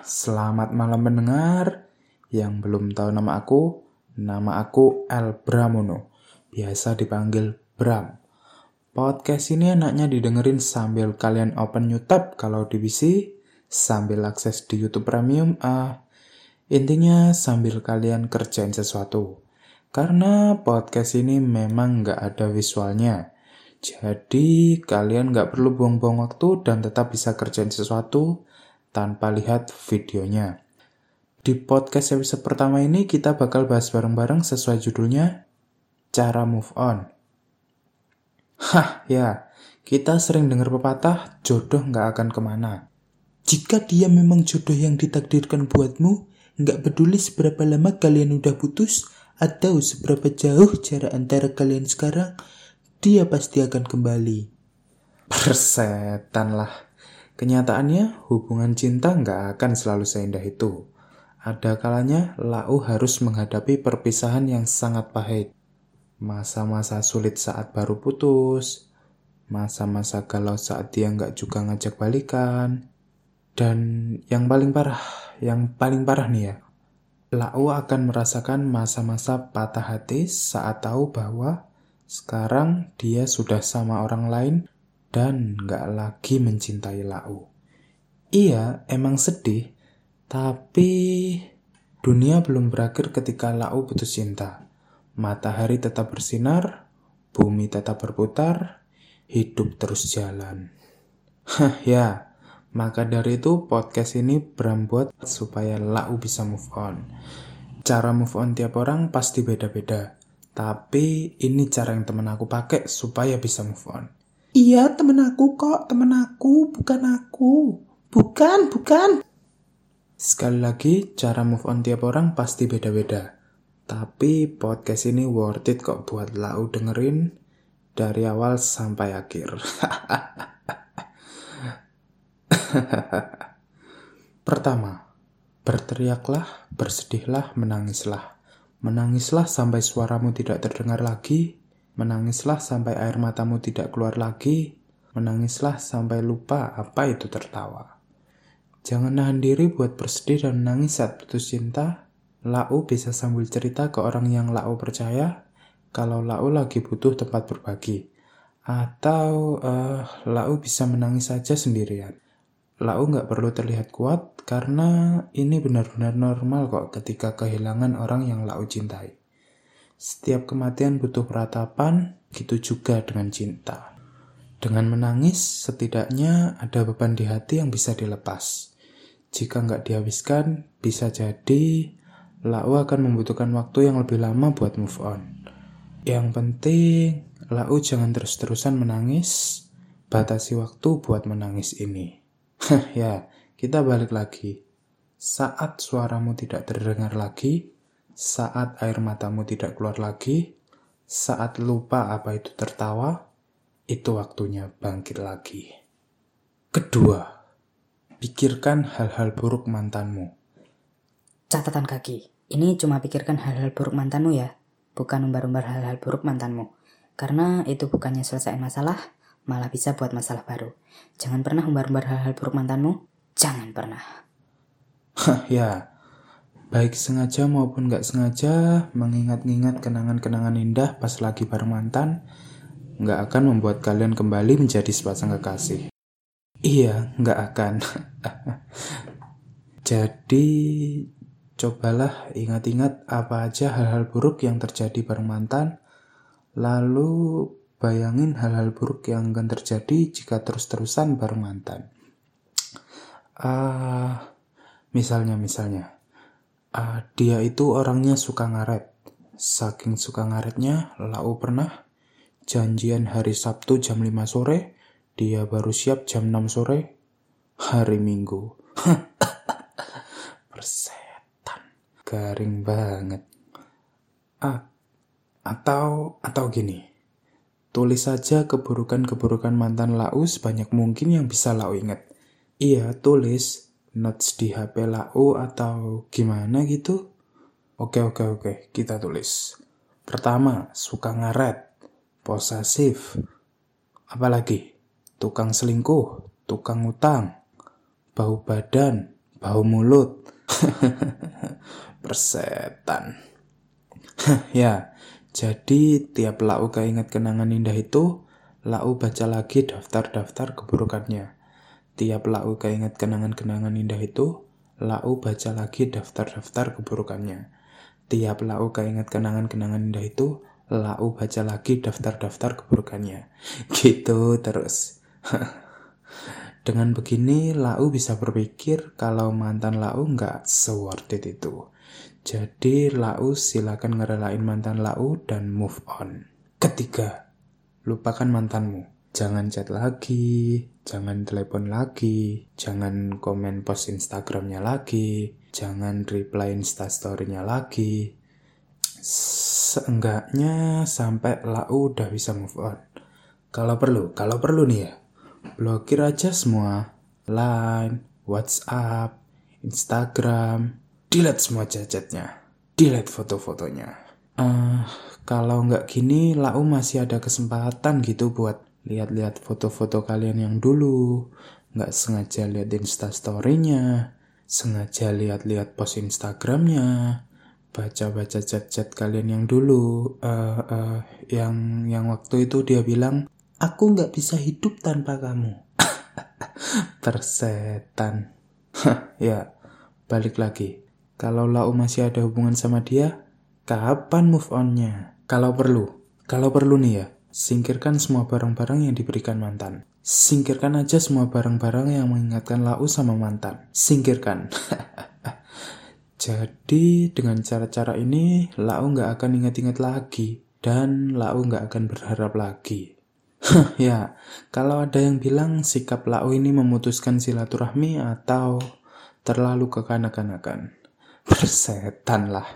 Selamat malam mendengar. Yang belum tahu nama aku, nama aku El Bramono. Biasa dipanggil Bram. Podcast ini enaknya didengerin sambil kalian open tab kalau di PC, sambil akses di YouTube Premium, ah, intinya sambil kalian kerjain sesuatu. Karena podcast ini memang nggak ada visualnya. Jadi kalian nggak perlu buang-buang waktu dan tetap bisa kerjain sesuatu tanpa lihat videonya. Di podcast episode pertama ini kita bakal bahas bareng-bareng sesuai judulnya Cara Move On. Hah, ya, kita sering dengar pepatah jodoh nggak akan ke mana. Jika dia memang jodoh yang ditakdirkan buatmu, nggak peduli seberapa lama kalian udah putus atau seberapa jauh jarak antara kalian sekarang, dia pasti akan kembali. Persetan lah. Kenyataannya, hubungan cinta nggak akan selalu seindah itu. Ada kalanya Lau harus menghadapi perpisahan yang sangat pahit. Masa-masa sulit saat baru putus, masa-masa galau saat dia nggak juga ngajak balikan, dan yang paling parah, yang paling parah nih ya, Lau akan merasakan masa-masa patah hati saat tahu bahwa sekarang dia sudah sama orang lain dan gak lagi mencintai Lau. Iya, emang sedih, tapi dunia belum berakhir ketika Lau putus cinta. Matahari tetap bersinar, bumi tetap berputar, hidup terus jalan. Hah ya, maka dari itu podcast ini berbuat supaya Lau bisa move on. Cara move on tiap orang pasti beda-beda. Tapi ini cara yang temen aku pakai supaya bisa move on. Iya, temen aku kok, temen aku, bukan aku. Bukan, bukan. Sekali lagi, cara move on tiap orang pasti beda-beda. Tapi podcast ini worth it kok buat lau dengerin dari awal sampai akhir. Pertama, berteriaklah, bersedihlah, menangislah. Menangislah sampai suaramu tidak terdengar lagi, Menangislah sampai air matamu tidak keluar lagi. Menangislah sampai lupa apa itu tertawa. Jangan nahan diri buat bersedih dan menangis saat putus cinta. Lau bisa sambil cerita ke orang yang Lau percaya kalau Lau lagi butuh tempat berbagi. Atau uh, Lau bisa menangis saja sendirian. Lau nggak perlu terlihat kuat karena ini benar-benar normal kok ketika kehilangan orang yang Lau cintai. Setiap kematian butuh peratapan, gitu juga dengan cinta. Dengan menangis, setidaknya ada beban di hati yang bisa dilepas. Jika nggak dihabiskan, bisa jadi Lau akan membutuhkan waktu yang lebih lama buat move on. Yang penting, Lau jangan terus-terusan menangis, batasi waktu buat menangis ini. ya, kita balik lagi. Saat suaramu tidak terdengar lagi, saat air matamu tidak keluar lagi, saat lupa apa itu tertawa, itu waktunya bangkit lagi. Kedua, pikirkan hal-hal buruk mantanmu. Catatan kaki, ini cuma pikirkan hal-hal buruk mantanmu ya, bukan umbar-umbar hal-hal buruk mantanmu. Karena itu bukannya selesai masalah, malah bisa buat masalah baru. Jangan pernah umbar-umbar hal-hal buruk mantanmu, jangan pernah. Hah, ya, Baik sengaja maupun nggak sengaja, mengingat-ingat kenangan-kenangan indah pas lagi bareng mantan, nggak akan membuat kalian kembali menjadi sepasang kekasih. Iya, nggak akan. Jadi, cobalah ingat-ingat apa aja hal-hal buruk yang terjadi bareng mantan, lalu bayangin hal-hal buruk yang akan terjadi jika terus-terusan bareng mantan. Uh, misalnya, misalnya uh, dia itu orangnya suka ngaret. Saking suka ngaretnya, Lau pernah janjian hari Sabtu jam 5 sore, dia baru siap jam 6 sore, hari Minggu. Persetan. Garing banget. Ah, atau atau gini. Tulis saja keburukan-keburukan mantan Lau sebanyak mungkin yang bisa Lau ingat. Iya, tulis notes di HP lau atau gimana gitu? Oke, oke, oke, kita tulis. Pertama, suka ngaret, posesif, apalagi tukang selingkuh, tukang utang, bau badan, bau mulut. Persetan. ya, jadi tiap lau keinget kenangan indah itu, lau baca lagi daftar-daftar keburukannya. Tiap lau keinget kenangan-kenangan indah itu, lau baca lagi daftar-daftar keburukannya. Tiap lau keinget kenangan-kenangan indah itu, lau baca lagi daftar-daftar keburukannya. Gitu terus. Dengan begini, Lau bisa berpikir kalau mantan Lau nggak se-worth it itu. Jadi Lau silakan ngerelain mantan Lau dan move on. Ketiga, lupakan mantanmu. Jangan chat lagi, jangan telepon lagi, jangan komen post Instagramnya lagi, jangan reply instastorynya lagi. Seenggaknya sampai Lau udah bisa move on. Kalau perlu, kalau perlu nih ya, blokir aja semua. Line, WhatsApp, Instagram, delete semua chatnya, delete foto-fotonya. Uh, kalau nggak gini, Lau masih ada kesempatan gitu buat lihat-lihat foto-foto kalian yang dulu. Nggak sengaja lihat instastorynya, sengaja lihat-lihat post Instagramnya, baca-baca chat-chat kalian yang dulu, uh, uh, yang yang waktu itu dia bilang, aku nggak bisa hidup tanpa kamu. Tersetan. ya, balik lagi. Kalau Lau masih ada hubungan sama dia, kapan move onnya? Kalau perlu, kalau perlu nih ya, singkirkan semua barang-barang yang diberikan mantan. Singkirkan aja semua barang-barang yang mengingatkan Lau sama mantan. Singkirkan. Jadi dengan cara-cara ini, Lau nggak akan ingat-ingat lagi. Dan Lau nggak akan berharap lagi. ya, kalau ada yang bilang sikap Lau ini memutuskan silaturahmi atau terlalu kekanak-kanakan. Persetan lah.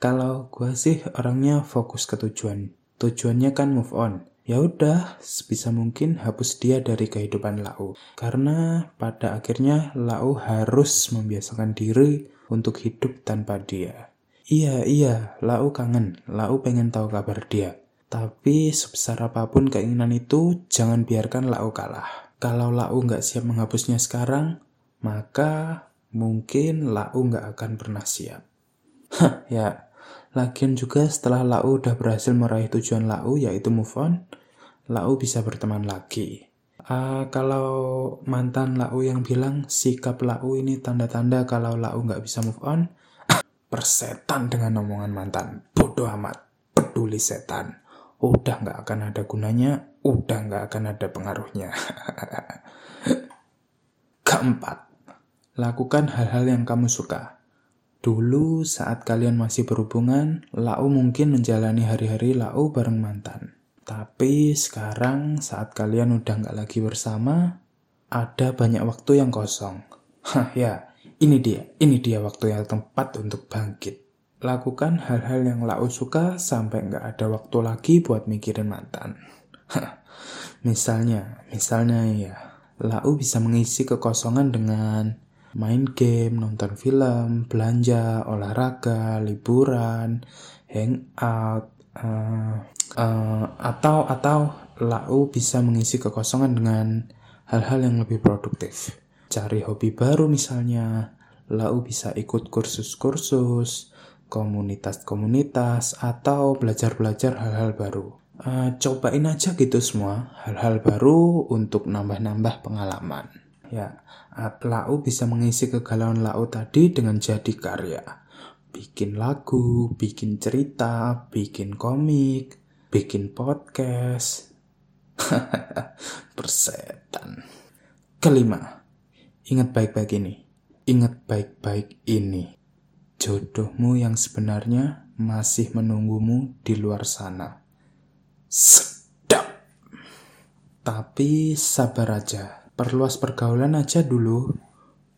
Kalau gue sih orangnya fokus ke tujuan. Tujuannya kan move on. Ya udah, sebisa mungkin hapus dia dari kehidupan Lau. Karena pada akhirnya Lau harus membiasakan diri untuk hidup tanpa dia. Iya, iya, Lau kangen. Lau pengen tahu kabar dia. Tapi sebesar apa pun keinginan itu, jangan biarkan Lau kalah. Kalau Lau nggak siap menghapusnya sekarang, maka mungkin Lau nggak akan pernah siap. Hah, ya. Lagian juga setelah Lau udah berhasil meraih tujuan Lau yaitu move on, Lau bisa berteman lagi. Uh, kalau mantan Lau yang bilang sikap Lau ini tanda-tanda kalau Lau nggak bisa move on, persetan dengan omongan mantan. Bodoh amat, peduli setan. Udah nggak akan ada gunanya, udah nggak akan ada pengaruhnya. Keempat, Lakukan hal-hal yang kamu suka. Dulu saat kalian masih berhubungan, Lau mungkin menjalani hari-hari Lau bareng mantan. Tapi sekarang saat kalian udah nggak lagi bersama, ada banyak waktu yang kosong. Hah ya, ini dia, ini dia waktu yang tepat untuk bangkit. Lakukan hal-hal yang Lau suka sampai nggak ada waktu lagi buat mikirin mantan. misalnya, misalnya ya, Lau bisa mengisi kekosongan dengan main game, nonton film, belanja, olahraga, liburan, hangout, uh, uh, atau atau lau bisa mengisi kekosongan dengan hal-hal yang lebih produktif. Cari hobi baru misalnya, lau bisa ikut kursus-kursus, komunitas-komunitas, atau belajar-belajar hal-hal baru. Uh, cobain aja gitu semua hal-hal baru untuk nambah-nambah pengalaman. Ya, Lau bisa mengisi kegalauan Lau tadi dengan jadi karya. Bikin lagu, bikin cerita, bikin komik, bikin podcast. Persetan. Kelima, ingat baik-baik ini. Ingat baik-baik ini. Jodohmu yang sebenarnya masih menunggumu di luar sana. Sedap. Tapi sabar aja perluas pergaulan aja dulu.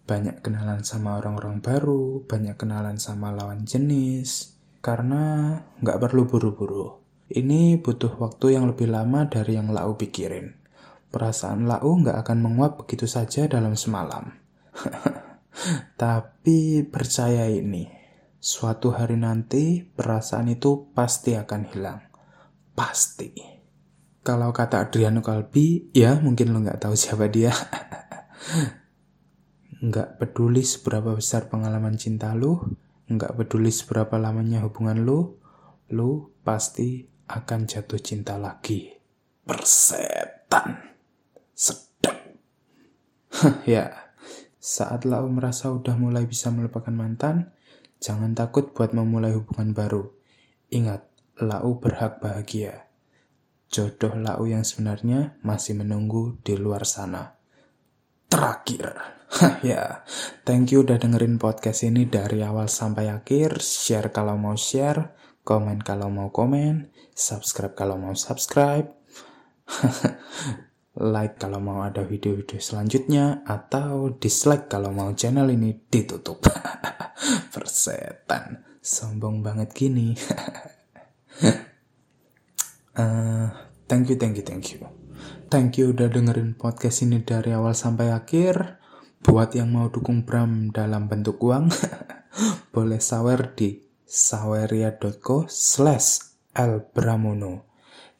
Banyak kenalan sama orang-orang baru, banyak kenalan sama lawan jenis. Karena nggak perlu buru-buru. Ini butuh waktu yang lebih lama dari yang Lau pikirin. Perasaan Lau nggak akan menguap begitu saja dalam semalam. Tapi percaya ini, suatu hari nanti perasaan itu pasti akan hilang. Pasti. Kalau kata Adriano Kalbi, ya mungkin lo nggak tahu siapa dia. Nggak peduli seberapa besar pengalaman cinta lu, nggak peduli seberapa lamanya hubungan lu, lu pasti akan jatuh cinta lagi. Persetan. Sedap. ya, saat lau merasa udah mulai bisa melupakan mantan, jangan takut buat memulai hubungan baru. Ingat, lau berhak bahagia. Jodoh lau yang sebenarnya masih menunggu di luar sana. Terakhir. ya, thank you udah dengerin podcast ini dari awal sampai akhir. Share kalau mau share, komen kalau mau komen, subscribe kalau mau subscribe. like kalau mau ada video-video selanjutnya atau dislike kalau mau channel ini ditutup. Persetan, sombong banget gini. uh, thank you, thank you, thank you. Thank you udah dengerin podcast ini dari awal sampai akhir. Buat yang mau dukung Bram dalam bentuk uang, boleh sawer di saweria.co slash elbramono.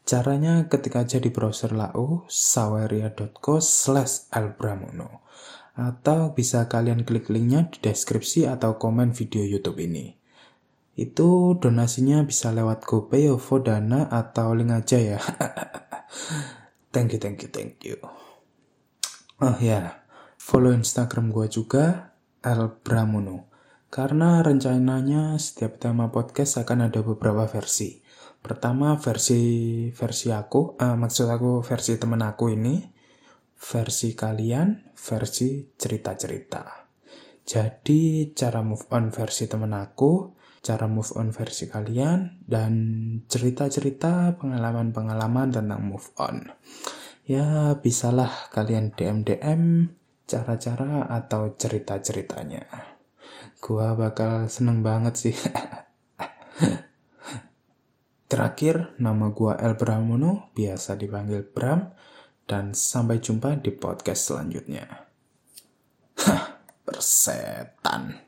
Caranya ketika aja di browser lau saweria.co slash elbramono. Atau bisa kalian klik linknya di deskripsi atau komen video YouTube ini. Itu donasinya bisa lewat GoPay, OVO, Dana, atau link aja ya. thank you, thank you, thank you. Oh ya, yeah Follow Instagram gue juga, El Bramuno. Karena rencananya setiap tema podcast akan ada beberapa versi. Pertama versi versi aku, uh, maksud aku versi temen aku ini, versi kalian, versi cerita-cerita. Jadi cara move on versi temen aku, cara move on versi kalian, dan cerita-cerita pengalaman-pengalaman tentang move on. Ya bisalah kalian DM-DM cara-cara atau cerita-ceritanya. Gua bakal seneng banget sih. Terakhir, nama gua El Bramono, biasa dipanggil Bram, dan sampai jumpa di podcast selanjutnya. Hah, persetan.